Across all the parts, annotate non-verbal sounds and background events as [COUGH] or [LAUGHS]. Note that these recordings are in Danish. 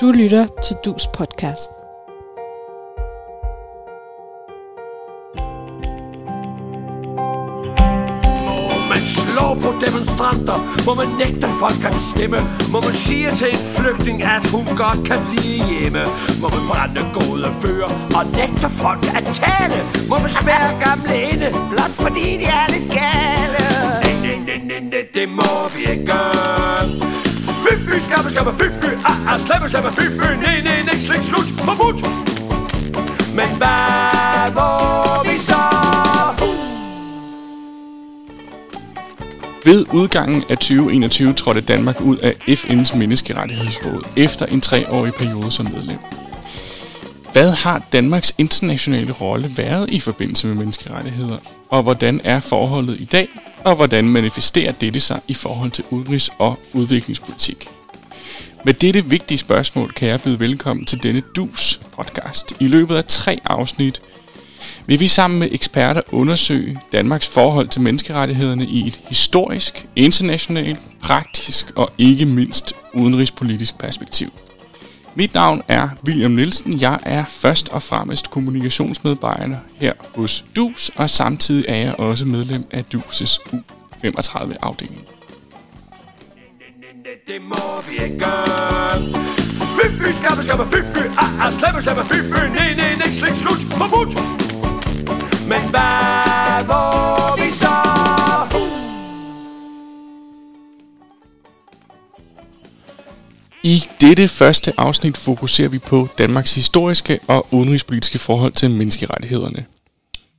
Du lytter til Dus podcast. man slår på demonstranter? Må man nægte folk at stemme? Må man sige til en flygtning, at hun godt kan blive hjemme? Må man brænde gode bøger og nægte folk at tale? Må man spærre gamle inde, blot fordi de er lidt gale? Nej, nej, nej, nej, det må vi ikke gøre. Fy, fy, skamme, skamme, fy, fy, ah, ah, slamme, slamme, fy, fy, nej, nej, nej, slik, slut, forbudt Men hvad må vi så? Ved udgangen af 2021 trådte Danmark ud af FN's menneskerettighedsråd efter en treårig periode som medlem. Hvad har Danmarks internationale rolle været i forbindelse med menneskerettigheder, og hvordan er forholdet i dag, og hvordan manifesterer dette sig i forhold til udenrigs- og udviklingspolitik? Med dette vigtige spørgsmål kan jeg byde velkommen til denne DUS podcast. I løbet af tre afsnit vil vi sammen med eksperter undersøge Danmarks forhold til menneskerettighederne i et historisk, internationalt, praktisk og ikke mindst udenrigspolitisk perspektiv. Mit navn er William Nielsen. Jeg er først og fremmest kommunikationsmedarbejder her hos DUS, og samtidig er jeg også medlem af DUS' U35-afdeling. Det må vi ikke Fy, fy, skamme, skamme, fy, fy, ah, ah, slamme, slamme, fy, fy, nej, nej, nej, slik, slut, forbudt Men hvad må I dette første afsnit fokuserer vi på Danmarks historiske og udenrigspolitiske forhold til menneskerettighederne.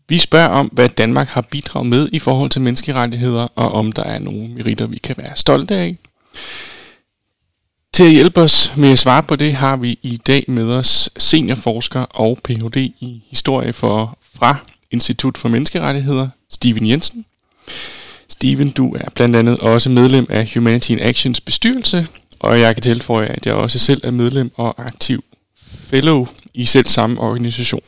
Vi spørger om, hvad Danmark har bidraget med i forhold til menneskerettigheder, og om der er nogle meritter, vi kan være stolte af. Til at hjælpe os med at svare på det, har vi i dag med os seniorforsker og Ph.D. i historie for, fra Institut for Menneskerettigheder, Steven Jensen. Steven, du er blandt andet også medlem af Humanity in Actions bestyrelse, og jeg kan tilføje, at jeg også selv er medlem og aktiv fellow i selv samme organisation.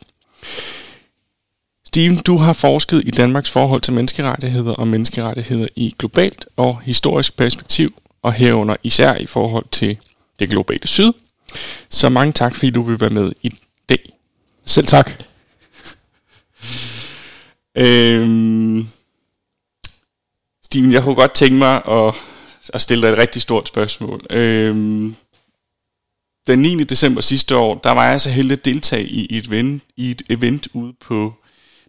Steven, du har forsket i Danmarks forhold til menneskerettigheder og menneskerettigheder i globalt og historisk perspektiv, og herunder især i forhold til det globale syd. Så mange tak, fordi du vil være med i dag. Selv tak. Øhm, Steven, jeg kunne godt tænke mig at, at stille dig et rigtig stort spørgsmål. Øhm, den 9. december sidste år, der var jeg så heldig at deltage i et event, i et event ude på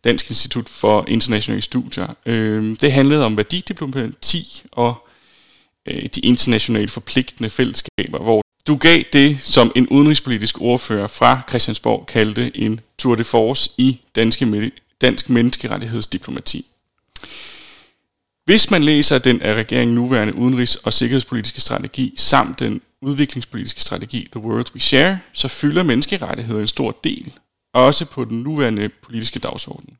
Dansk Institut for Internationale Studier. Øhm, det handlede om værdidiplomati og øh, de internationale forpligtende fællesskaber, hvor du gav det, som en udenrigspolitisk ordfører fra Christiansborg kaldte en tour de force i danske, dansk menneskerettighedsdiplomati. Hvis man læser den af regeringen nuværende udenrigs- og sikkerhedspolitiske strategi samt den udviklingspolitiske strategi The World We Share, så fylder menneskerettigheder en stor del, også på den nuværende politiske dagsorden.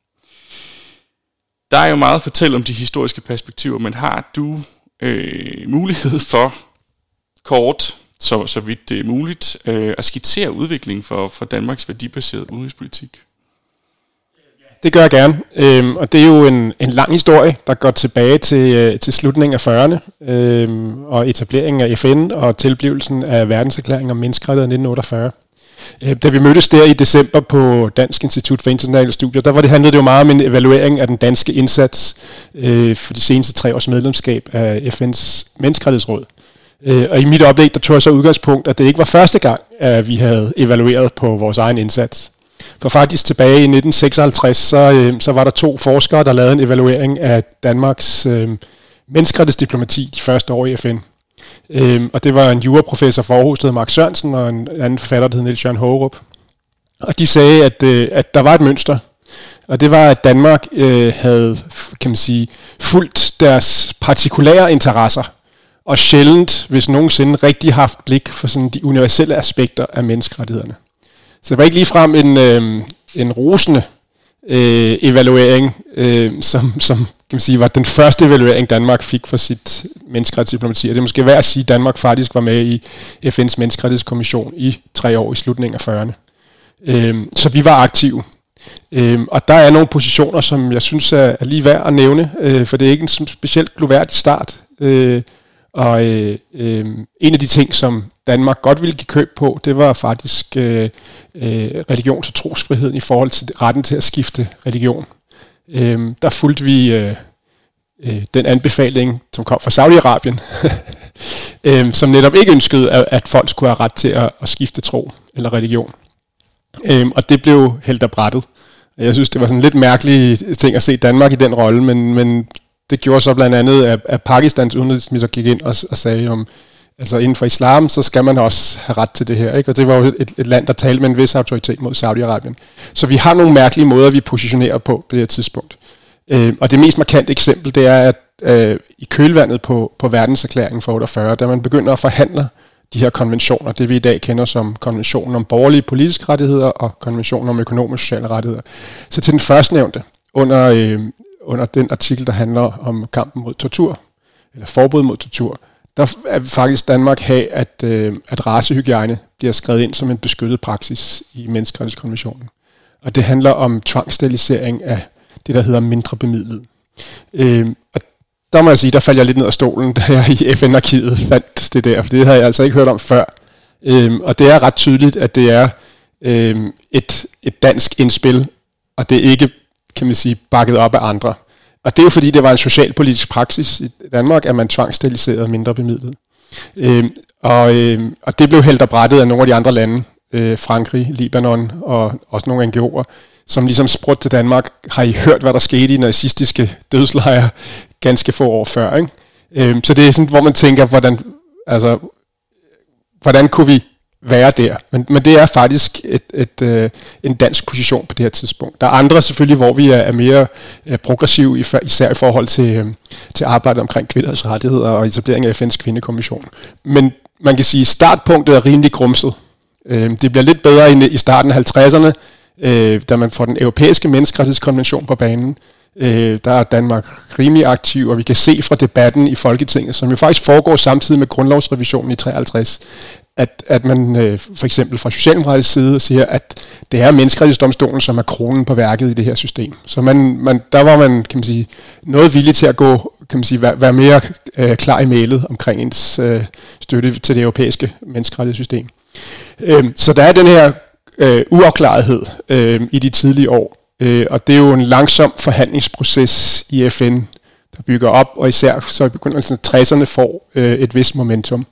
Der er jo meget at fortælle om de historiske perspektiver, men har du øh, mulighed for kort, så, så vidt det er muligt, øh, at skitsere udviklingen for, for Danmarks værdibaserede udenrigspolitik? Det gør jeg gerne, øhm, og det er jo en, en lang historie, der går tilbage til, øh, til slutningen af 40'erne øhm, og etableringen af FN og tilblivelsen af verdenserklæringen om menneskerettigheder 1948. Øh, da vi mødtes der i december på Dansk Institut for Internationale Studier, der var det, handlede det jo meget om en evaluering af den danske indsats øh, for de seneste tre års medlemskab af FN's menneskerettighedsråd. Øh, og i mit oplæg, der tog jeg så udgangspunkt, at det ikke var første gang, at vi havde evalueret på vores egen indsats. For faktisk tilbage i 1956, så, øh, så var der to forskere, der lavede en evaluering af Danmarks øh, menneskerettighedsdiplomati de første år i FN. Øh, og det var en juraprofessor fra Aarhus, der hed Mark Sørensen, og en anden forfatter, der hed Niels Jørgen Hågerup. Og de sagde, at, øh, at der var et mønster. Og det var, at Danmark øh, havde, kan man sige, fulgt deres partikulære interesser, og sjældent, hvis nogensinde, rigtig haft blik for sådan de universelle aspekter af menneskerettighederne. Så det var ikke ligefrem en, øh, en rosende øh, evaluering, øh, som, som kan man sige, var den første evaluering, Danmark fik for sit menneskerettighedsdiplomati. Og det er måske værd at sige, at Danmark faktisk var med i FN's menneskerettighedskommission i tre år i slutningen af 40'erne. Øh, så vi var aktive. Øh, og der er nogle positioner, som jeg synes er, er lige værd at nævne, øh, for det er ikke en specielt gloværdig start. Øh, og øh, øh, en af de ting, som Danmark godt ville give køb på, det var faktisk øh, øh, religions- og trosfriheden i forhold til retten til at skifte religion. Øh, der fulgte vi øh, øh, den anbefaling, som kom fra Saudi-Arabien, [LAUGHS] øh, som netop ikke ønskede, at, at folk skulle have ret til at, at skifte tro eller religion. Øh, og det blev helt af brættet. Jeg synes, det var sådan en lidt mærkelig ting at se Danmark i den rolle, men, men det gjorde så blandt andet, at, at Pakistans udenrigsminister gik ind og, og sagde om, altså inden for islam, så skal man også have ret til det her. Ikke? Og det var jo et, et land, der talte med en vis autoritet mod Saudi-Arabien. Så vi har nogle mærkelige måder, vi positionerer på på det her tidspunkt. Øh, og det mest markante eksempel, det er, at øh, i kølvandet på, på verdenserklæringen fra 48, da man begynder at forhandle de her konventioner, det vi i dag kender som konventionen om borgerlige politiske rettigheder og konventionen om økonomiske sociale rettigheder. Så til den førstnævnte, under, øh, under den artikel, der handler om kampen mod tortur, eller forbud mod tortur, der er faktisk Danmark have, at, øh, at racehygiejne bliver skrevet ind som en beskyttet praksis i menneskerettighedskonventionen. Og det handler om tvangssterilisering af det, der hedder mindre bemidlet. Øh, og der må jeg sige, der faldt jeg lidt ned af stolen, da jeg i FN-arkivet fandt det der, for det havde jeg altså ikke hørt om før. Øh, og det er ret tydeligt, at det er øh, et, et dansk indspil, og det er ikke, kan man sige, bakket op af andre. Og det er jo fordi, det var en socialpolitisk praksis i Danmark, at man tvangsteriliserede mindre bemidlet. Øh, og, øh, og det blev hældt og brættet af nogle af de andre lande, øh, Frankrig, Libanon og også nogle NGO'er, som ligesom spurgte til Danmark, har I hørt, hvad der skete i nazistiske dødslejre ganske få år før? Ikke? Øh, så det er sådan, hvor man tænker, hvordan, altså, hvordan kunne vi være der. Men, men det er faktisk et, et, øh, en dansk position på det her tidspunkt. Der er andre selvfølgelig, hvor vi er, er mere øh, progressive, især i forhold til, øh, til arbejdet omkring kvinders rettigheder og etablering af FN's kvindekommission. Men man kan sige, at startpunktet er rimelig grumset. Øh, det bliver lidt bedre i, i starten af 50'erne, øh, da man får den europæiske menneskerettighedskonvention på banen. Øh, der er Danmark rimelig aktiv, og vi kan se fra debatten i Folketinget, som jo faktisk foregår samtidig med grundlovsrevisionen i 53, at, at man øh, for eksempel fra Socialdemokratisk side siger, at det er menneskerettighedsdomstolen, som er kronen på værket i det her system. Så man, man, der var man, kan man sige, noget villig til at gå, kan man sige, være, være mere øh, klar i mailet omkring ens øh, støtte til det europæiske menneskerettighedssystem. Øh, så der er den her øh, uafklarethed øh, i de tidlige år, øh, og det er jo en langsom forhandlingsproces i FN, der bygger op, og især så i begyndelsen af 60'erne får øh, et vist momentum.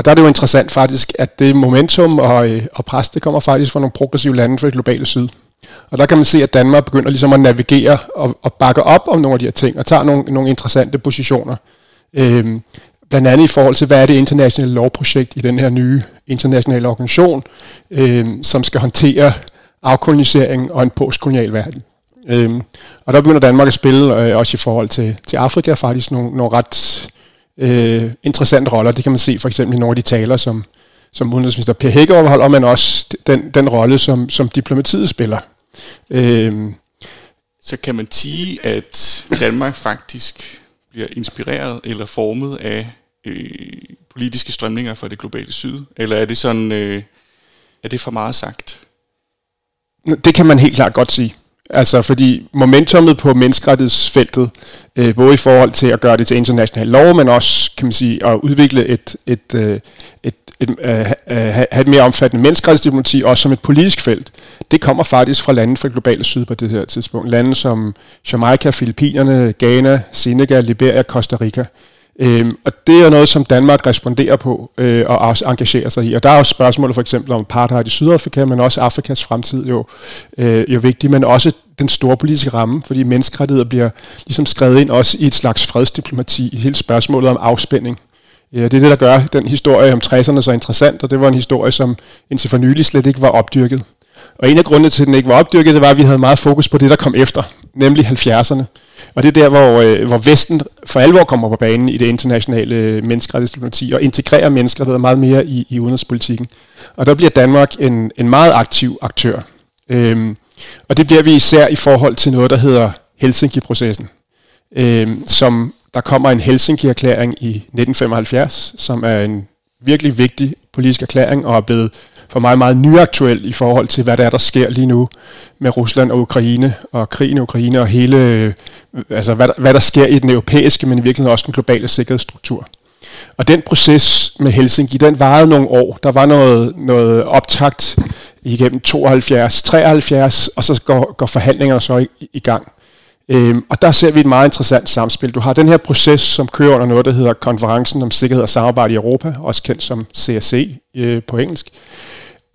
Og der er det jo interessant faktisk, at det momentum og, øh, og pres, det kommer faktisk fra nogle progressive lande fra det globale syd. Og der kan man se, at Danmark begynder ligesom at navigere og, og bakke op om nogle af de her ting, og tager nogle, nogle interessante positioner. Øhm, blandt andet i forhold til, hvad er det internationale lovprojekt i den her nye internationale organisation, øhm, som skal håndtere afkolonisering og en postkolonial verden. Øhm, og der begynder Danmark at spille, øh, også i forhold til, til Afrika, faktisk nogle, nogle ret øh, interessante roller. Det kan man se for eksempel i nogle af de taler, som, som udenrigsminister Per Hækkerup holder, men også den, den rolle, som, som diplomatiet spiller. Øh, så kan man sige, at Danmark faktisk bliver inspireret eller formet af øh, politiske strømninger fra det globale syd? Eller er det sådan, øh, er det for meget sagt? Det kan man helt klart godt sige. Altså fordi momentummet på menneskerettighedsfeltet, øh, både i forhold til at gøre det til international lov, men også kan man sige, at udvikle et, et, øh, et, et, øh, øh have et mere omfattende menneskerettighedsdiplomati, også som et politisk felt, det kommer faktisk fra lande fra globale syd på det her tidspunkt. Lande som Jamaica, Filippinerne, Ghana, Senegal, Liberia, Costa Rica. Øhm, og det er noget, som Danmark responderer på øh, og også engagerer sig i. Og der er også spørgsmål for eksempel om apartheid i Sydafrika, men også Afrikas fremtid jo, øh, jo vigtig, men også den store politiske ramme, fordi menneskerettigheder bliver ligesom skrevet ind også i et slags fredsdiplomati, i hele spørgsmålet om afspænding. Øh, ja, det er det, der gør den historie om 60'erne så interessant, og det var en historie, som indtil for nylig slet ikke var opdyrket. Og en af grundene til, at den ikke var opdyrket, det var, at vi havde meget fokus på det, der kom efter, nemlig 70'erne. Og det er der, hvor, øh, hvor Vesten for alvor kommer på banen i det internationale øh, menneskerettighedsdiplomati og integrerer menneskerettigheder meget mere i, i udenrigspolitikken. Og der bliver Danmark en, en meget aktiv aktør. Øhm, og det bliver vi især i forhold til noget, der hedder Helsinki-processen, øhm, som der kommer en Helsinki-erklæring i 1975, som er en virkelig vigtig politisk erklæring og er blevet for mig meget nyaktuel i forhold til, hvad der er, der sker lige nu med Rusland og Ukraine, og krigen i Ukraine, og hele, øh, altså hvad hvad der sker i den europæiske, men i virkeligheden også den globale sikkerhedsstruktur. Og den proces med Helsinki, den varede nogle år. Der var noget, noget optakt igennem 72, 73, og så går, går forhandlingerne så i, i gang. Øhm, og der ser vi et meget interessant samspil. Du har den her proces, som kører under noget, der hedder Konferencen om Sikkerhed og Samarbejde i Europa, også kendt som CSC øh, på engelsk.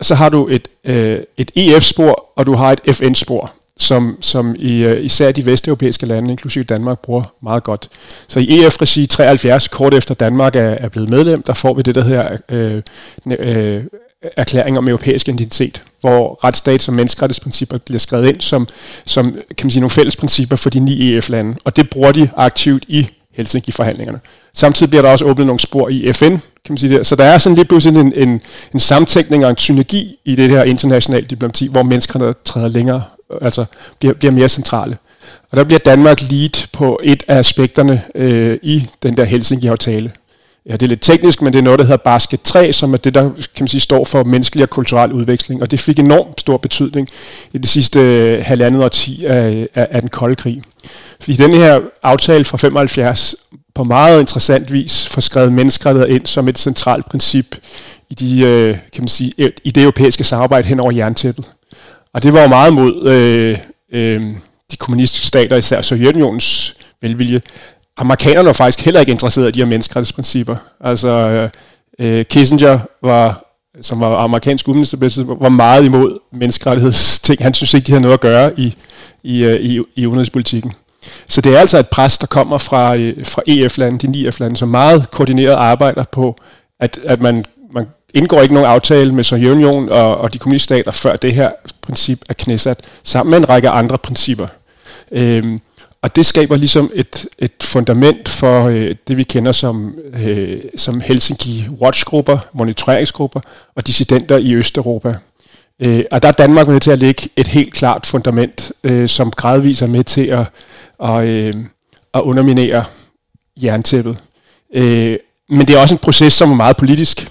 Så har du et, øh, et EF-spor, og du har et FN-spor, som, som i, øh, især de vesteuropæiske lande, inklusive Danmark, bruger meget godt. Så i EF-regi 73, kort efter Danmark er, er blevet medlem, der får vi det, der hedder øh, øh, erklæring om europæisk identitet, hvor retsstats- og menneskerettighedsprincipper bliver skrevet ind som, som kan man sige, nogle fælles principper for de ni EF-lande, og det bruger de aktivt i Helsinki-forhandlingerne. Samtidig bliver der også åbnet nogle spor i FN, kan man sige det. Så der er sådan lige pludselig en, en, en samtænkning og en synergi i det her internationale diplomati, hvor menneskerne træder længere, altså bliver, bliver mere centrale. Og der bliver Danmark lead på et af aspekterne øh, i den der Helsinki-aftale, ja, det er lidt teknisk, men det er noget, der hedder Basket 3, som er det, der kan man sige, står for menneskelig og kulturel udveksling. Og det fik enormt stor betydning i det sidste øh, halvandet årti af, af, af den kolde krig. Fordi den her aftale fra 75 på meget interessant vis får skrevet menneskerettigheder ind som et centralt princip i, de, øh, kan man sige, i det europæiske samarbejde hen over jerntæppet. Og det var jo meget mod øh, øh, de kommunistiske stater, især Sovjetunionens velvilje, amerikanerne var faktisk heller ikke interesserede i de her menneskerettighedsprincipper. Altså, øh, øh, Kissinger var som var amerikansk udenrigsminister, var meget imod menneskerettighedsting. Han synes ikke, de havde noget at gøre i, i, øh, i, i udenrigspolitikken. Så det er altså et pres, der kommer fra, øh, fra EF-lande, de ni EF-lande, som meget koordineret arbejder på, at, at man, man indgår ikke nogen aftale med Sovjetunionen og, og de kommuniststater, før det her princip er knæsat, sammen med en række andre principper. Øhm, og det skaber ligesom et, et fundament for øh, det, vi kender som, øh, som Helsinki Watch-grupper, monitoreringsgrupper og dissidenter i Østeuropa. Øh, og der er Danmark med til at lægge et helt klart fundament, øh, som gradvist er med til at, og, øh, at underminere jerntæppet. Øh, men det er også en proces, som er meget politisk.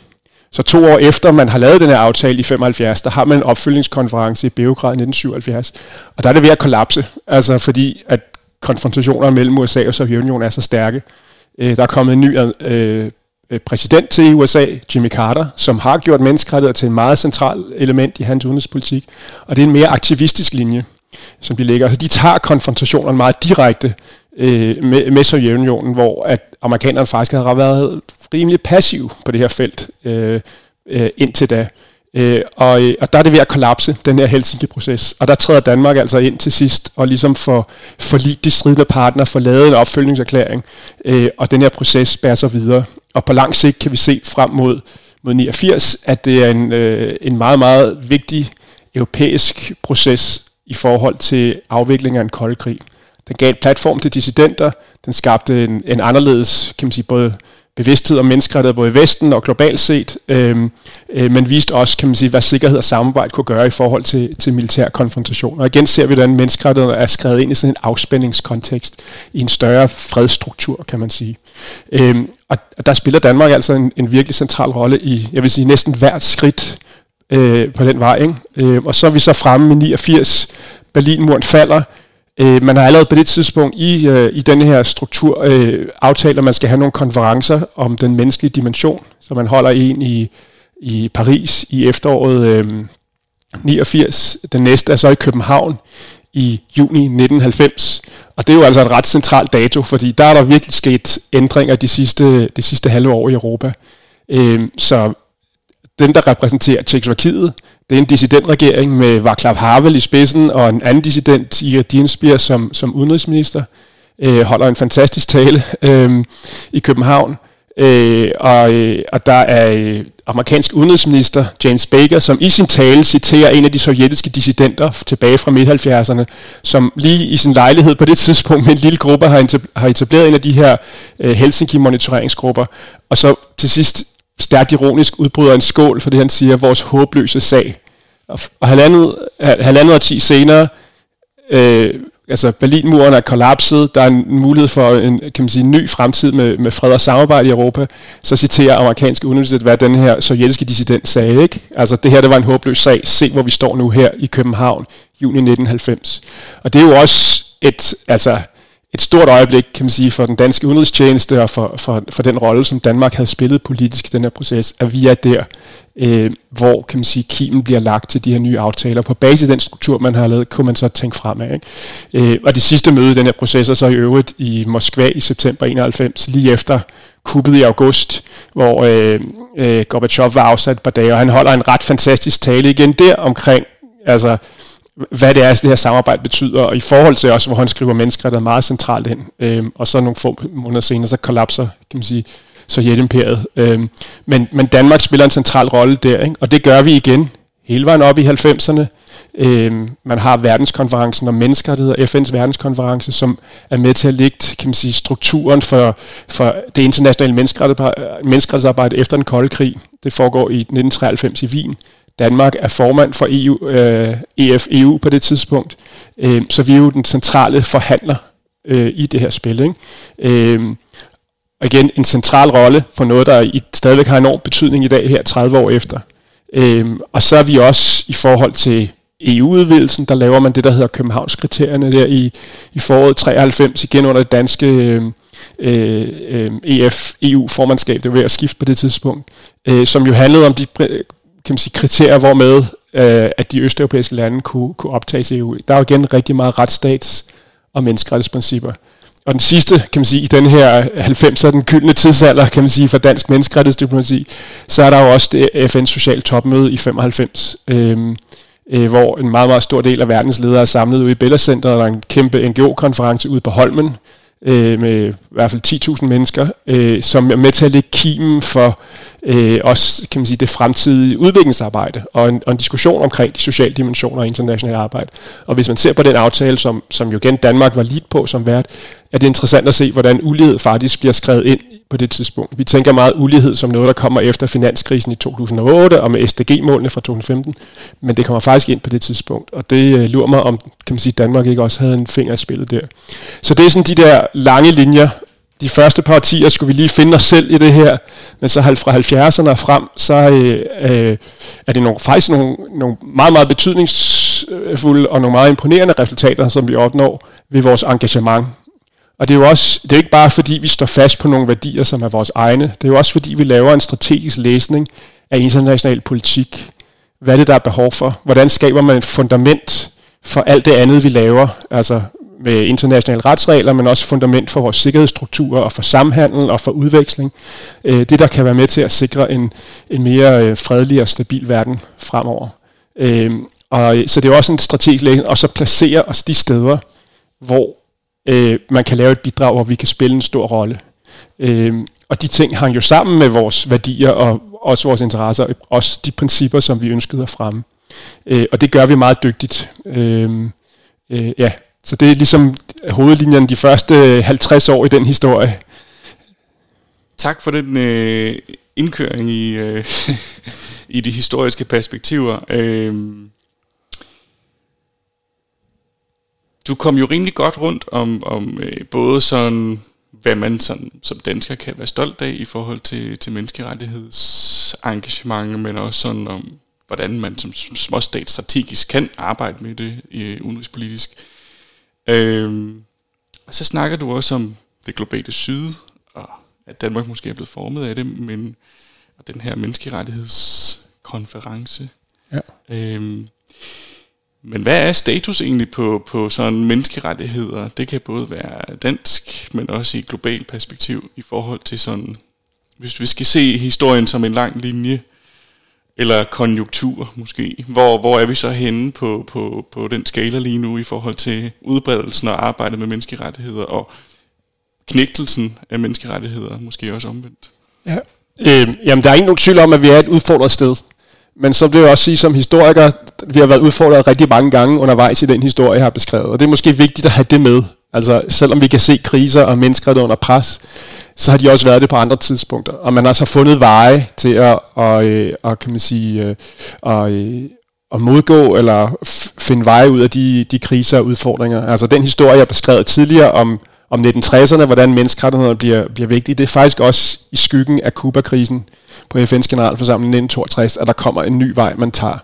Så to år efter man har lavet den her aftale i 75, der har man en opfølgningskonference i Beograd i 1977, og der er det ved at kollapse, altså fordi at konfrontationer mellem USA og Sovjetunionen er så stærke. Øh, der er kommet en ny øh, øh præsident til USA, Jimmy Carter, som har gjort menneskerettigheder til et meget centralt element i hans udenrigspolitik, og det er en mere aktivistisk linje, som de lægger. Altså, de tager konfrontationerne meget direkte øh, med, med Sovjetunionen, hvor at amerikanerne faktisk har været rimelig passive på det her felt øh, øh, indtil da. Øh, og, øh, og der er det ved at kollapse, den her Helsinki-proces. Og der træder Danmark altså ind til sidst, og ligesom får forlig de stridende partner, får lavet en opfølgningserklæring, øh, og den her proces bærer sig videre. Og på lang sigt kan vi se frem mod, mod 89, at det er en, øh, en meget, meget vigtig europæisk proces i forhold til afviklingen af en kold krig. Den gav et platform til dissidenter, den skabte en, en anderledes, kan man sige, både bevidsthed om menneskerettigheder både i Vesten og globalt set, øh, øh, men viste også, kan man sige, hvad sikkerhed og samarbejde kunne gøre i forhold til, til militær konfrontation. Og igen ser vi, hvordan menneskerettigheder er skrevet ind i sådan en afspændingskontekst, i en større fredsstruktur, kan man sige. Øh, og der spiller Danmark altså en, en virkelig central rolle i, jeg vil sige, næsten hvert skridt øh, på den vej. Ikke? Øh, og så er vi så fremme i 89, Berlinmuren falder, Øh, man har allerede på det tidspunkt i, øh, i denne her struktur øh, aftalt, at man skal have nogle konferencer om den menneskelige dimension, så man holder en i, i Paris i efteråret øh, 89. Den næste er så i København i juni 1990. Og det er jo altså et ret centralt dato, fordi der er der virkelig sket ændringer de sidste, de sidste halve år i Europa. Øh, så den, der repræsenterer Tjekkoslovakiet, det er en dissidentregering med Václav Havel i spidsen, og en anden dissident, Ira Dinsbier, som, som udenrigsminister, øh, holder en fantastisk tale øh, i København. Øh, og, øh, og der er øh, amerikansk udenrigsminister James Baker, som i sin tale citerer en af de sovjetiske dissidenter tilbage fra midt-70'erne, som lige i sin lejlighed på det tidspunkt med en lille gruppe har etableret en af de her øh, Helsinki-monitoreringsgrupper. Og så til sidst stærkt ironisk udbryder en skål for det, han siger, vores håbløse sag. Og, og halvandet, halvandet ti senere, øh, altså Berlinmuren er kollapset, der er en mulighed for en, kan man sige, en ny fremtid med, med fred og samarbejde i Europa, så citerer amerikanske universitet, hvad den her sovjetiske dissident sagde. Ikke? Altså det her, det var en håbløs sag. Se, hvor vi står nu her i København, juni 1990. Og det er jo også et, altså, et stort øjeblik, kan man sige, for den danske udenrigstjeneste og for, for, for den rolle, som Danmark havde spillet politisk i den her proces, at vi er der, øh, hvor kan man sige, kimen bliver lagt til de her nye aftaler. På basis af den struktur, man har lavet, kunne man så tænke fremad. Ikke? Øh, og det sidste møde i den her proces er så i øvrigt i Moskva i september 91, lige efter kuppet i august, hvor øh, øh, Gorbachev var afsat på dage, og han holder en ret fantastisk tale igen der omkring, altså hvad det er, det her samarbejde betyder, og i forhold til også, hvor han skriver menneskerettigheder meget centralt ind. øh, og så nogle få måneder senere, så kollapser, kan man sige, Sovjetimperiet. Øh, men, men Danmark spiller en central rolle der, ikke? og det gør vi igen hele vejen op i 90'erne. Øh, man har verdenskonferencen om menneskerettigheder, FN's verdenskonference, som er med til at lægge kan man sige, strukturen for, for det internationale menneskerettighedsarbejde efter den kolde krig. Det foregår i 1993 i Wien. Danmark er formand for EU, øh, EF-EU på det tidspunkt, øh, så vi er jo den centrale forhandler øh, i det her spil. Ikke? Øh, og igen, en central rolle for noget, der i, stadigvæk har enorm betydning i dag her 30 år efter. Øh, og så er vi også i forhold til EU-udvidelsen, der laver man det, der hedder Københavnskriterierne der i, i foråret 93, igen under det danske øh, øh, øh EF-EU-formandskab, det var ved at skifte på det tidspunkt, øh, som jo handlede om de kan man sige, kriterier, hvormed øh, at de østeuropæiske lande kunne, kunne optages i EU. Der er jo igen rigtig meget retsstats- og menneskerettighedsprincipper. Og den sidste, kan man sige, i den her 90'er, den gyldne tidsalder, kan man sige, for dansk menneskerettighedsdiplomati, så er der jo også det FN's sociale topmøde i 95, øh, øh, hvor en meget, meget stor del af verdens ledere er samlet ude i Bella Center, og der er en kæmpe NGO-konference ude på Holmen, øh, med i hvert fald 10.000 mennesker, øh, som er med til at lægge kimen for øh, også kan man sige, det fremtidige udviklingsarbejde og en, og en diskussion omkring de sociale dimensioner af internationalt arbejde. Og hvis man ser på den aftale, som, som jo igen Danmark var lidt på som vært, er det interessant at se, hvordan ulighed faktisk bliver skrevet ind på det tidspunkt. Vi tænker meget ulighed som noget, der kommer efter finanskrisen i 2008 og med SDG-målene fra 2015, men det kommer faktisk ind på det tidspunkt, og det øh, lurer mig om, kan man sige, Danmark ikke også havde en finger i spillet der. Så det er sådan de der lange linjer, de første par årtier skulle vi lige finde os selv i det her, men så fra 70'erne og frem, så øh, øh, er det nogle, faktisk nogle, nogle meget, meget betydningsfulde øh, og nogle meget imponerende resultater, som vi opnår ved vores engagement. Og det er jo også, det er ikke bare fordi, vi står fast på nogle værdier, som er vores egne. Det er jo også fordi, vi laver en strategisk læsning af international politik. Hvad er det, der er behov for? Hvordan skaber man et fundament for alt det andet, vi laver? Altså, med internationale retsregler, men også fundament for vores sikkerhedsstrukturer og for samhandel og for udveksling. Øh, det, der kan være med til at sikre en, en mere øh, fredelig og stabil verden fremover. Øh, og, øh, så det er også en strategisk lægning, og så placere os de steder, hvor øh, man kan lave et bidrag, hvor vi kan spille en stor rolle. Øh, og de ting hang jo sammen med vores værdier og også vores interesser, også de principper, som vi ønskede at fremme. Øh, og det gør vi meget dygtigt. Øh, øh, ja, så det er ligesom hovedlinjen de første 50 år i den historie. Tak for den øh, indkøring i, øh, [LAUGHS] i de historiske perspektiver. Øh, du kom jo rimelig godt rundt om, om øh, både sådan, hvad man sådan, som dansker kan være stolt af i forhold til, til menneskerettighedsengagement, men også sådan om, hvordan man som småstat strategisk kan arbejde med det øh, udenrigspolitisk. Øhm, så snakker du også om det globale syd, og at Danmark måske er blevet formet af det, men og den her menneskerettighedskonference. Ja. Øhm, men hvad er status egentlig på, på sådan menneskerettigheder? Det kan både være dansk, men også i et globalt perspektiv i forhold til sådan, hvis vi skal se historien som en lang linje, eller konjunktur måske. Hvor, hvor er vi så henne på, på, på den skala lige nu i forhold til udbredelsen og arbejdet med menneskerettigheder og knægtelsen af menneskerettigheder, måske også omvendt? Ja. Øh, jamen, der er ingen tvivl om, at vi er et udfordret sted. Men så vil jeg også sige som historiker, vi har været udfordret rigtig mange gange undervejs i den historie, jeg har beskrevet. Og det er måske vigtigt at have det med. Altså, selvom vi kan se kriser og mennesker under pres, så har de også været det på andre tidspunkter. Og man har så fundet veje til at, og, øh, og, kan man sige, øh, og, øh, at modgå eller finde veje ud af de, de kriser og udfordringer. Altså den historie, jeg beskrev tidligere om, om 1960'erne, hvordan menneskerettighederne bliver, bliver vigtige, det er faktisk også i skyggen af Kuba-krisen på FN's generalforsamling 1962, at der kommer en ny vej, man tager.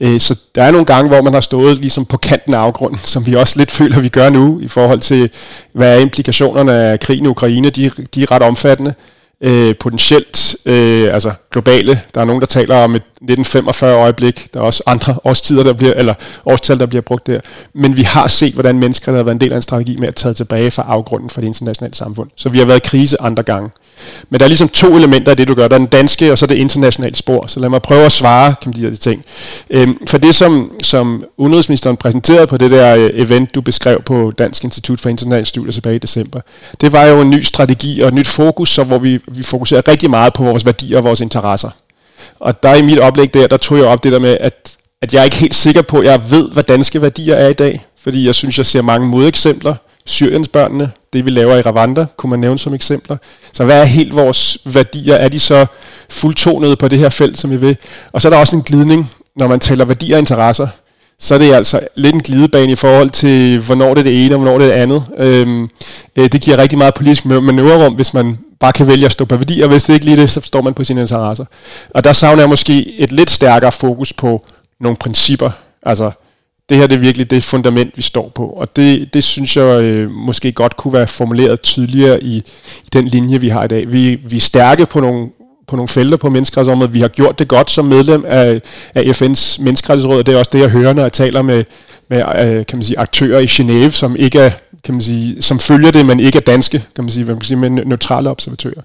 Øh, så der er nogle gange, hvor man har stået ligesom på kanten af afgrunden, som vi også lidt føler, vi gør nu, i forhold til, hvad er implikationerne af krigen i Ukraine. De, de er ret omfattende øh, potentielt, øh, altså globale. Der er nogen, der taler om et 1945 øjeblik. Der er også andre årstider, der bliver, eller årstal, der bliver brugt der. Men vi har set, hvordan mennesker, der har været en del af en strategi med at tage tilbage fra afgrunden for det internationale samfund. Så vi har været i krise andre gange. Men der er ligesom to elementer af det, du gør. Der er den danske, og så det internationale spor. Så lad mig prøve at svare kan man de her ting. Øhm, for det, som, som udenrigsministeren præsenterede på det der øh, event, du beskrev på Dansk Institut for Internationale Studier tilbage i december, det var jo en ny strategi og et nyt fokus, så hvor vi, vi fokuserer rigtig meget på vores værdier og vores interesser. Og der i mit oplæg der, der tog jeg op det der med, at, at jeg er ikke helt sikker på, at jeg ved, hvad danske værdier er i dag. Fordi jeg synes, jeg ser mange modeksempler. Syriens børnene, det vi laver i Rwanda, kunne man nævne som eksempler. Så hvad er helt vores værdier? Er de så fuldtonede på det her felt, som vi vil? Og så er der også en glidning, når man taler værdier og interesser. Så er det altså lidt en glidebane i forhold til, hvornår det er det ene og hvornår det er det andet. Øhm, øh, det giver rigtig meget politisk manøvrerum, hvis man bare kan vælge at stå på værdier, hvis det ikke lige det, så står man på sine interesser. Og der savner jeg måske et lidt stærkere fokus på nogle principper. Altså, det her det er virkelig det fundament, vi står på. Og det, det synes jeg øh, måske godt kunne være formuleret tydeligere i, i den linje, vi har i dag. Vi, vi er stærke på nogle, på nogle felter på menneskerettighedsområdet. Vi har gjort det godt som medlem af, af FN's menneskerettighedsråd, og det er også det, jeg hører, når jeg taler med, med øh, kan man sige, aktører i Genève, som ikke er kan man sige, som følger det, men ikke er danske, kan man sige, hvad man kan sige men neutrale observatører.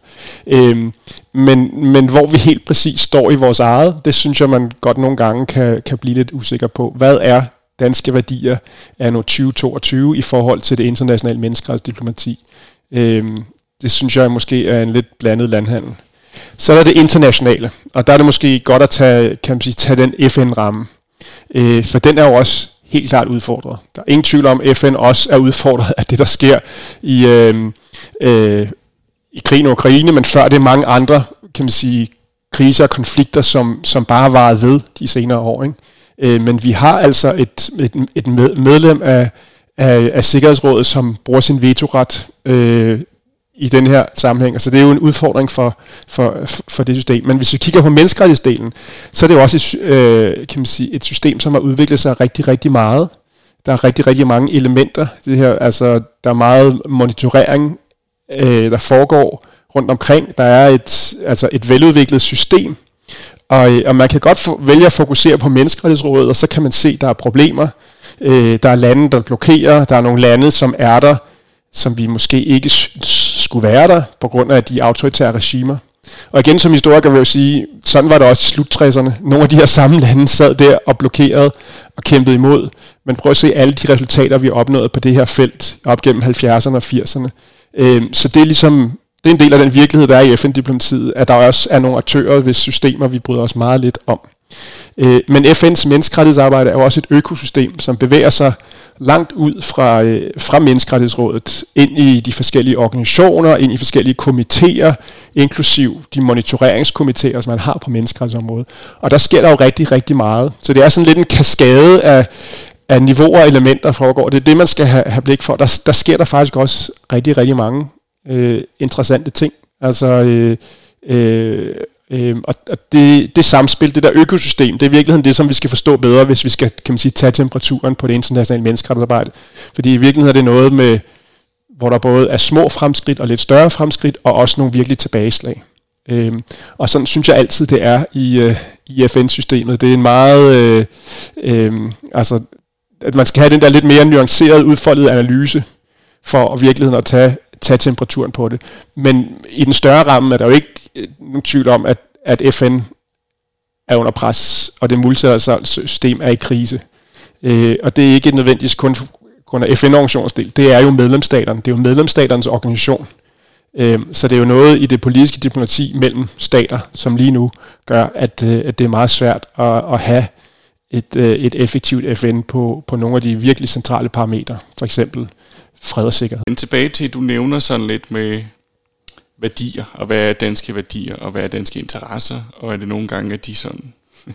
Øhm, men, men hvor vi helt præcis står i vores eget, det synes jeg, man godt nogle gange kan, kan blive lidt usikker på. Hvad er danske værdier er nu 2022 i forhold til det internationale menneskerettighedsdiplomati? Øhm, det synes jeg måske er en lidt blandet landhandel. Så er der det internationale, og der er det måske godt at tage, kan man sige, tage den FN-ramme. Øh, for den er jo også helt klart udfordret. Der er ingen tvivl om, at FN også er udfordret af det, der sker i, øh, øh, i krigen i Ukraine, men før det er mange andre kan man sige, kriser og konflikter, som, som bare har varet ved de senere år. Ikke? Øh, men vi har altså et, et, et medlem af, af, af Sikkerhedsrådet, som bruger sin vetoret øh, i den her sammenhæng. Altså det er jo en udfordring for, for, for det system. Men hvis vi kigger på menneskerettighedsdelen, så er det jo også et, øh, kan man sige, et system, som har udviklet sig rigtig, rigtig meget. Der er rigtig, rigtig mange elementer. Det her, altså, der er meget monitorering, øh, der foregår rundt omkring. Der er et, altså et veludviklet system, og, øh, og man kan godt vælge at fokusere på menneskerettighedsrådet, og så kan man se, at der er problemer. Øh, der er lande, der blokerer. Der er nogle lande, som er der, som vi måske ikke skulle være der, på grund af de autoritære regimer. Og igen som historiker vil jeg sige, sådan var det også i slut-60'erne. Nogle af de her samme lande sad der og blokerede og kæmpede imod. Men prøv at se alle de resultater, vi har opnået på det her felt op gennem 70'erne og 80'erne. Øh, så det er ligesom det er en del af den virkelighed, der er i FN-diplomatiet, at der også er nogle aktører, hvis systemer, vi bryder os meget lidt om. Øh, men FN's menneskerettighedsarbejde er jo også et økosystem, som bevæger sig langt ud fra, øh, fra menneskerettighedsrådet ind i de forskellige organisationer, ind i forskellige komitéer, inklusiv de monitoreringskomitéer, som man har på menneskerettighedsområdet. Og der sker der jo rigtig, rigtig meget. Så det er sådan lidt en kaskade af, af niveauer og elementer, der foregår. Det er det, man skal have, have blik for. Der, der sker der faktisk også rigtig, rigtig mange øh, interessante ting. Altså, øh, øh, øh, og, og det, det samspil, det der økosystem, det er i virkeligheden det, som vi skal forstå bedre, hvis vi skal kan man sige, tage temperaturen på det internationale menneskerettighedsarbejde. Fordi i virkeligheden er det noget med, hvor der både er små fremskridt og lidt større fremskridt, og også nogle virkelig tilbageslag. Øhm, og sådan synes jeg altid, det er i, øh, i FN-systemet. Det er en meget... Øh, øh, altså, at man skal have den der lidt mere nuancerede, udfoldede analyse, for at virkeligheden at tage tage temperaturen på det. Men i den større ramme er der jo ikke øh, nogen tvivl om, at, at FN er under pres, og det multilaterale system er i krise. Øh, og det er ikke nødvendigvis kun grund af FN-organisationens del, det er jo medlemsstaterne. Det er jo medlemsstaternes organisation. Øh, så det er jo noget i det politiske diplomati mellem stater, som lige nu gør, at, øh, at det er meget svært at, at have et, øh, et effektivt FN på, på nogle af de virkelig centrale parametre. For eksempel fred og sikkerhed. Men tilbage til, du nævner sådan lidt med værdier, og hvad er danske værdier, og hvad er danske interesser, og er det nogle gange, at de sådan [LAUGHS]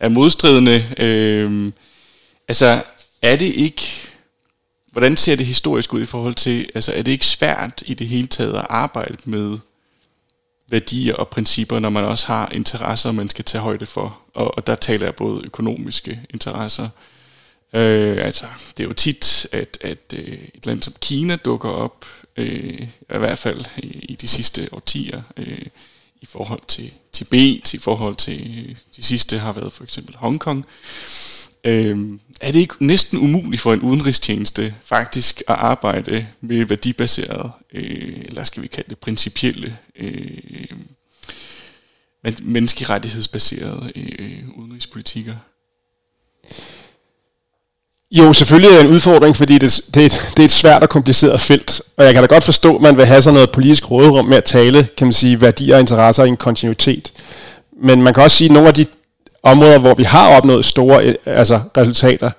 er modstridende. Øhm, altså, er det ikke, hvordan ser det historisk ud i forhold til, altså er det ikke svært i det hele taget at arbejde med værdier og principper, når man også har interesser, man skal tage højde for. Og, og der taler jeg både økonomiske interesser. Øh, altså, det er jo tit, at, at øh, et land som Kina dukker op, øh, i hvert fald i, i de sidste årtier, øh, i forhold til Tibet, i forhold til øh, de sidste har været for eksempel Hongkong. Øh, er det ikke næsten umuligt for en udenrigstjeneste faktisk at arbejde med værdibaseret, øh, eller skal vi kalde det principielle, øh, menneskerettighedsbaserede øh, udenrigspolitikker? Jo, selvfølgelig er det en udfordring, fordi det, det, er et, det er et svært og kompliceret felt. Og jeg kan da godt forstå, at man vil have sådan noget politisk råderum med at tale, kan man sige, værdier og interesser i en kontinuitet. Men man kan også sige, at nogle af de områder, hvor vi har opnået store øh, altså resultater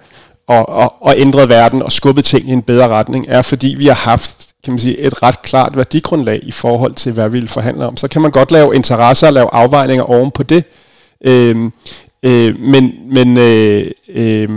og, og, og ændret verden og skubbet ting i en bedre retning, er fordi vi har haft kan man sige, et ret klart værdigrundlag i forhold til, hvad vi vil forhandle om. Så kan man godt lave interesser og lave afvejninger oven på det. Øhm, øh, men men øh, øh,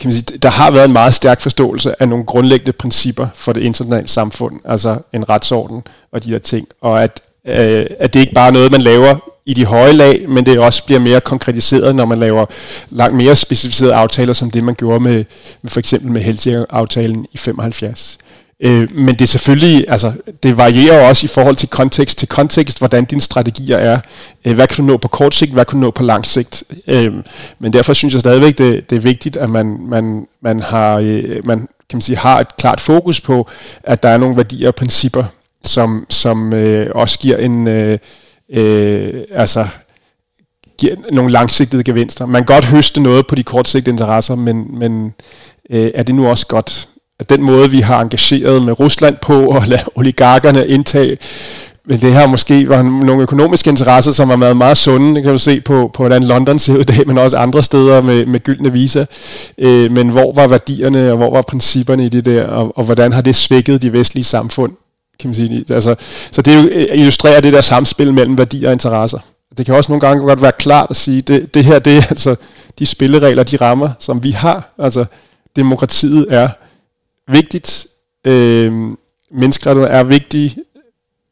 kan man sige, der har været en meget stærk forståelse af nogle grundlæggende principper for det internationale samfund, altså en retsorden og de der ting, og at, øh, at det ikke bare er noget, man laver i de høje lag, men det også bliver mere konkretiseret, når man laver langt mere specificerede aftaler, som det man gjorde med, med for eksempel med Helsinki-aftalen i 75. Øh, men det er selvfølgelig, altså, det varierer også i forhold til kontekst til kontekst, hvordan dine strategier er. Øh, hvad kan du nå på kort sigt, hvad kan du nå på lang sigt? Øh, men derfor synes jeg stadigvæk, det, det er vigtigt, at man, man, man, har, øh, man kan man sige, har et klart fokus på, at der er nogle værdier og principper, som, som øh, også giver en, øh, øh, altså, giver nogle langsigtede gevinster. Man kan godt høste noget på de kortsigtede interesser, men, men øh, er det nu også godt? At den måde, vi har engageret med Rusland på [LAUGHS] og lade oligarkerne indtage men det her måske var nogle økonomiske interesser, som har været meget sunde. Det kan du se på, på hvordan London ser ud i dag, men også andre steder med, med gyldne visa. Øh, men hvor var værdierne, og hvor var principperne i det der, og, og hvordan har det svækket de vestlige samfund? Kan man sige. Altså, så det øh, illustrerer det der samspil mellem værdier og interesser. Det kan også nogle gange godt være klart at sige, det, det her det er altså de spilleregler, de rammer, som vi har. Altså demokratiet er vigtigt, øh, menneskerettigheder er vigtige,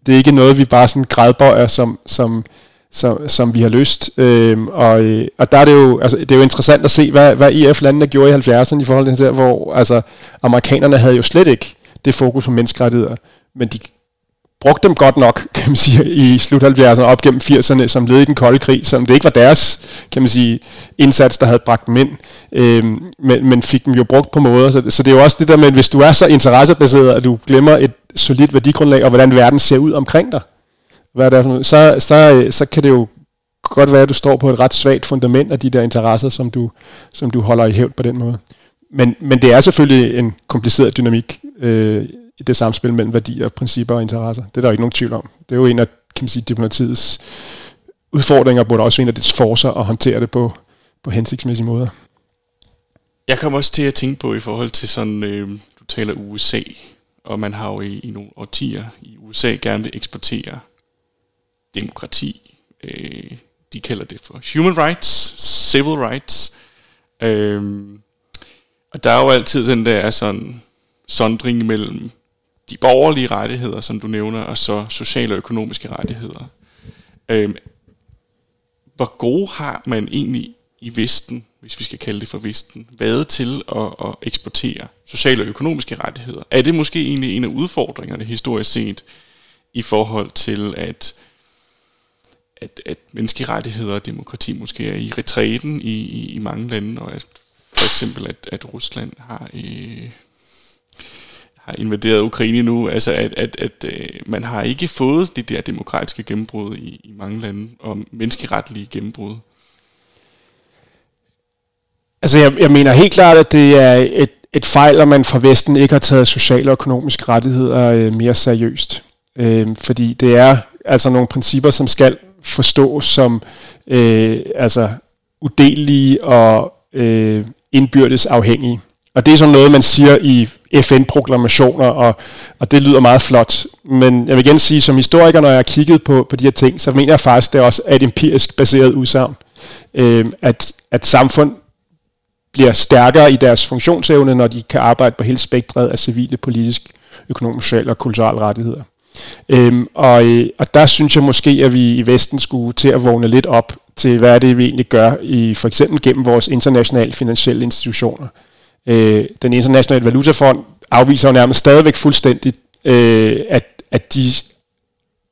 det er ikke noget, vi bare sådan grædbøjer, som, som, som, som vi har lyst. Øhm, og, øh, og der er det jo, altså, det er jo interessant at se, hvad, hvad EF-landene gjorde i 70'erne i forhold til det der, hvor altså, amerikanerne havde jo slet ikke det fokus på menneskerettigheder, men de brugte dem godt nok, [LAUGHS] kan man sige, i slut 70'erne op gennem 80'erne, som led i den kolde krig, som det ikke var deres, kan man sige, indsats, der havde bragt dem ind, øh, men, men fik dem jo brugt på måder. Så, så det er jo også det der med, at hvis du er så interessebaseret, at du glemmer et solidt værdigrundlag, og hvordan verden ser ud omkring dig, hvad der er, så, så, så kan det jo godt være, at du står på et ret svagt fundament af de der interesser, som du, som du holder i hævd på den måde. Men, men det er selvfølgelig en kompliceret dynamik øh, i det samspil mellem værdier, principper og interesser. Det er der jo ikke nogen tvivl om. Det er jo en af kan man sige, diplomatiets udfordringer, både også en af dets forser at håndtere det på, på hensigtsmæssige måder. Jeg kommer også til at tænke på i forhold til sådan, øh, du taler USA, og man har jo i, i nogle årtier i USA gerne vil eksportere demokrati. Øh, de kalder det for human rights, civil rights. Øh, og der er jo altid den der sådan sondring mellem de borgerlige rettigheder, som du nævner, og så sociale og økonomiske rettigheder. Øhm, hvor gode har man egentlig i Vesten, hvis vi skal kalde det for Vesten, været til at, at eksportere sociale og økonomiske rettigheder? Er det måske egentlig en af udfordringerne historisk set i forhold til, at, at, at menneskerettigheder og demokrati måske er i retræten i, i, i mange lande, og at for eksempel, at, at Rusland har... Øh, har invaderet Ukraine nu, altså at, at, at, øh, man har ikke fået det der demokratiske gennembrud i, i mange lande, og menneskeretlige gennembrud. Altså jeg, jeg mener helt klart, at det er et, et fejl, at man fra Vesten ikke har taget sociale og økonomiske rettigheder øh, mere seriøst. Øh, fordi det er altså nogle principper, som skal forstås som øh, altså udelelige og øh, indbyrdes afhængige. Og det er sådan noget, man siger i FN-proklamationer, og, og det lyder meget flot. Men jeg vil igen sige, som historiker, når jeg har kigget på, på de her ting, så mener jeg faktisk, det er også et empirisk baseret udsagn. Øh, at, at samfund bliver stærkere i deres funktionsevne, når de kan arbejde på hele spektret af civile, politisk, økonomisk, sociale og kulturelle rettigheder. Øhm, og, øh, og der synes jeg måske, at vi i Vesten skulle til at vågne lidt op til, hvad det vi egentlig gør, i for eksempel gennem vores internationale finansielle institutioner. Øh, den internationale valutafond afviser jo nærmest stadigvæk fuldstændigt, øh, at, at de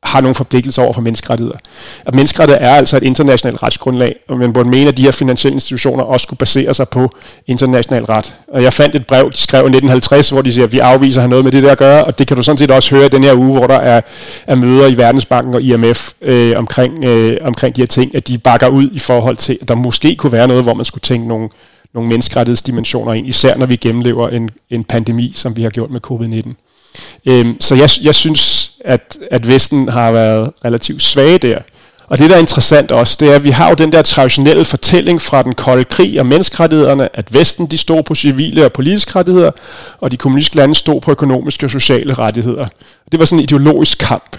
har nogle forpligtelser over for menneskerettigheder. At menneskerettigheder er altså et internationalt retsgrundlag, og man burde mene, at de her finansielle institutioner også skulle basere sig på international ret. Og jeg fandt et brev, de skrev i 1950, hvor de siger, at vi afviser at have noget med det der at gøre, og det kan du sådan set også høre den her uge, hvor der er, er møder i Verdensbanken og IMF øh, omkring, øh, omkring de her ting, at de bakker ud i forhold til, at der måske kunne være noget, hvor man skulle tænke nogle, nogle menneskerettighedsdimensioner ind, især når vi gennemlever en, en pandemi, som vi har gjort med covid-19. Øhm, så jeg, jeg synes, at, at Vesten har været relativt svage der. Og det, der er interessant også, det er, at vi har jo den der traditionelle fortælling fra den kolde krig og menneskerettighederne, at Vesten de stod på civile og politiske rettigheder, og de kommunistiske lande stod på økonomiske og sociale rettigheder. Det var sådan en ideologisk kamp.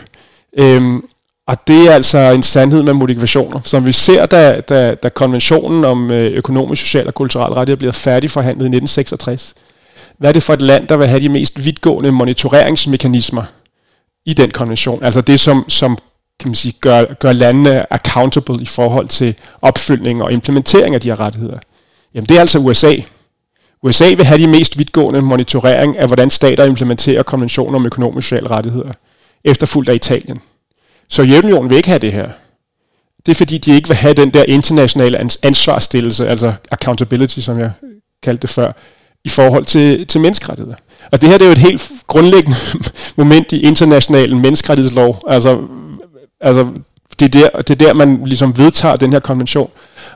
Øhm, og det er altså en sandhed med modifikationer, som vi ser, da, da, da konventionen om øh, økonomisk, social og kulturel rettigheder bliver færdigforhandlet i 1966 hvad er det for et land, der vil have de mest vidtgående monitoreringsmekanismer i den konvention? Altså det, som, som kan man sige, gør, gør landene accountable i forhold til opfølgning og implementering af de her rettigheder. Jamen det er altså USA. USA vil have de mest vidtgående monitorering af, hvordan stater implementerer konventioner om økonomiske og sociale rettigheder, efterfulgt af Italien. Så Sovjetunionen vil ikke have det her. Det er fordi, de ikke vil have den der internationale ansvarsstillelse, altså accountability, som jeg kaldte det før, i forhold til, til menneskerettigheder. Og det her det er jo et helt grundlæggende [LAUGHS] moment i international menneskerettighedslov. Altså, altså det, er der, det er der, man ligesom vedtager den her konvention.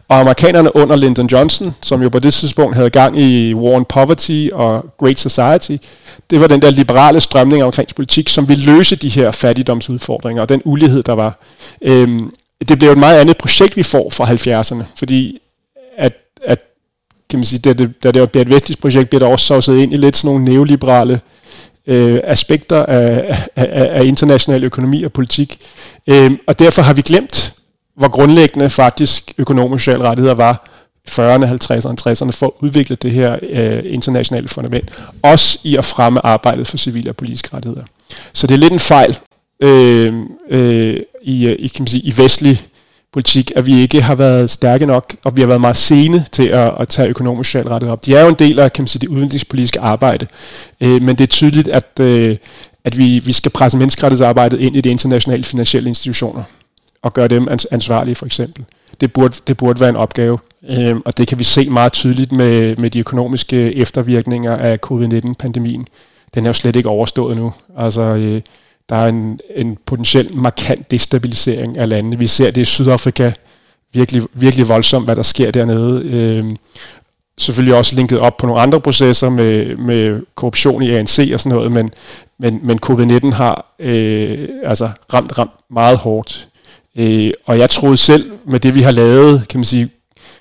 Og amerikanerne under Lyndon Johnson, som jo på det tidspunkt havde gang i War on Poverty og Great Society, det var den der liberale strømning omkring politik, som ville løse de her fattigdomsudfordringer og den ulighed, der var. Øhm, det blev et meget andet projekt, vi får fra 70'erne, fordi at, at kan man sige, da det, da det var et vestligt projekt, bliver der også sovset ind i lidt sådan nogle neoliberale øh, aspekter af, af, af international økonomi og politik. Øhm, og derfor har vi glemt, hvor grundlæggende faktisk økonomisk social rettigheder var 40'erne, 50'erne, 60'erne for at udvikle det her øh, internationale fundament. Også i at fremme arbejdet for civile og politiske rettigheder. Så det er lidt en fejl øh, øh, i, øh, i, kan man sige, i vestlig politik, at vi ikke har været stærke nok, og vi har været meget sene til at, at tage økonomisk socialt rettet op. De er jo en del af kan man sige, det udviklingspolitiske arbejde, øh, men det er tydeligt, at, øh, at vi, vi skal presse menneskerettighedsarbejdet ind i de internationale finansielle institutioner, og gøre dem ansvarlige for eksempel. Det burde, det burde være en opgave, øh, og det kan vi se meget tydeligt med, med de økonomiske eftervirkninger af covid-19-pandemien. Den er jo slet ikke overstået nu. Altså, øh, der er en, en potentiel markant destabilisering af landene. Vi ser det i Sydafrika virkelig, virkelig voldsomt, hvad der sker dernede. Øh, selvfølgelig også linket op på nogle andre processer med, med korruption i ANC og sådan noget, men, men, men covid-19 har øh, altså ramt, ramt meget hårdt. Øh, og jeg troede selv, med det vi har lavet, kan man sige,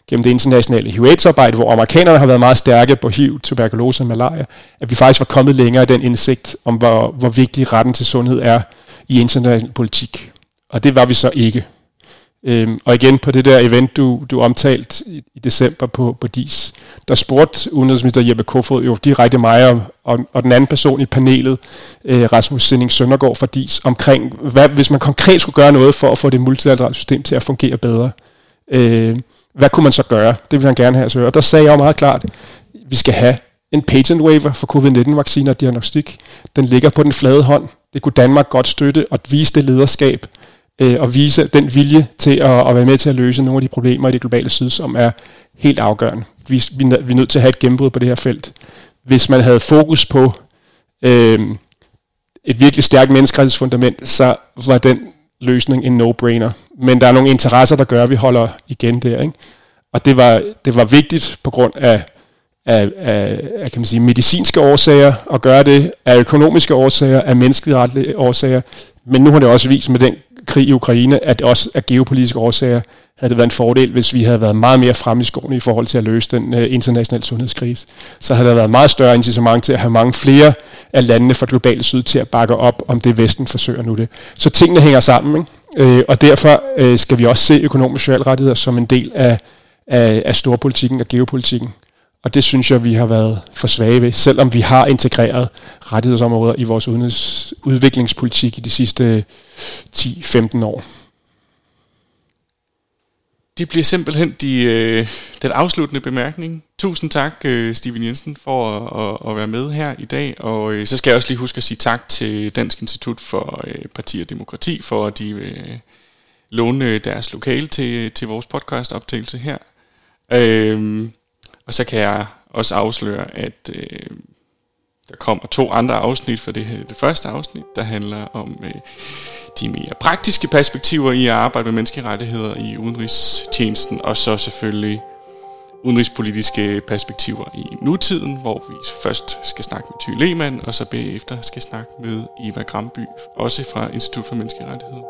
gennem det internationale HIV-arbejde, hvor amerikanerne har været meget stærke på HIV, tuberkulose og malaria, at vi faktisk var kommet længere i den indsigt om, hvor, hvor vigtig retten til sundhed er i international politik. Og det var vi så ikke. Øhm, og igen på det der event, du, du omtalt i, i december på, på DIS, der spurgte udenrigsminister Jeppe Kofod jo direkte mig og, og, og den anden person i panelet, øh, Rasmus Sinding Søndergaard fra DIS, omkring, hvad, hvis man konkret skulle gøre noget for at få det multilaterale system til at fungere bedre. Øh, hvad kunne man så gøre? Det ville han gerne have at Og der sagde jeg jo meget klart, vi skal have en patent waiver for covid-19-vacciner og diagnostik. Den ligger på den flade hånd. Det kunne Danmark godt støtte og vise det lederskab øh, og vise den vilje til at, at være med til at løse nogle af de problemer i det globale syd, som er helt afgørende. Vi, vi, vi er nødt til at have et gennembrud på det her felt. Hvis man havde fokus på øh, et virkelig stærkt menneskerettighedsfundament, så var den løsning en no-brainer. Men der er nogle interesser, der gør, at vi holder igen der. Ikke? Og det var, det var vigtigt på grund af, af, af, af kan man sige, medicinske årsager at gøre det, af økonomiske årsager, af menneskelige årsager. Men nu har det også vist med den krig i Ukraine, at det også af geopolitiske årsager havde det været en fordel, hvis vi havde været meget mere fremme i skoene i forhold til at løse den øh, internationale sundhedskrise. Så havde der været meget større incitament til at have mange flere af landene fra globalt syd til at bakke op om det, Vesten forsøger nu det. Så tingene hænger sammen, ikke? Øh, og derfor øh, skal vi også se økonomiske socialrettigheder som en del af, af, af storpolitikken og geopolitikken. Og det synes jeg, vi har været for svage ved, selvom vi har integreret rettighedsområder i vores udenrigs- udviklingspolitik i de sidste 10-15 år. Det bliver simpelthen de, øh, den afsluttende bemærkning. Tusind tak, øh, Steven Jensen, for at, at, at være med her i dag. Og øh, så skal jeg også lige huske at sige tak til Dansk Institut for øh, Parti og Demokrati, for at de øh, låne deres lokale til, til vores podcast optagelse her. Øh, og så kan jeg også afsløre, at øh, der kommer to andre afsnit for det her. Det første afsnit, der handler om øh, de mere praktiske perspektiver i at arbejde med menneskerettigheder i udenrigstjenesten, og så selvfølgelig udenrigspolitiske perspektiver i nutiden, hvor vi først skal snakke med Thy Lehmann, og så bagefter skal snakke med Eva Gramby, også fra Institut for Menneskerettigheder.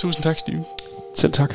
Tusind tak, Stine. Selv tak.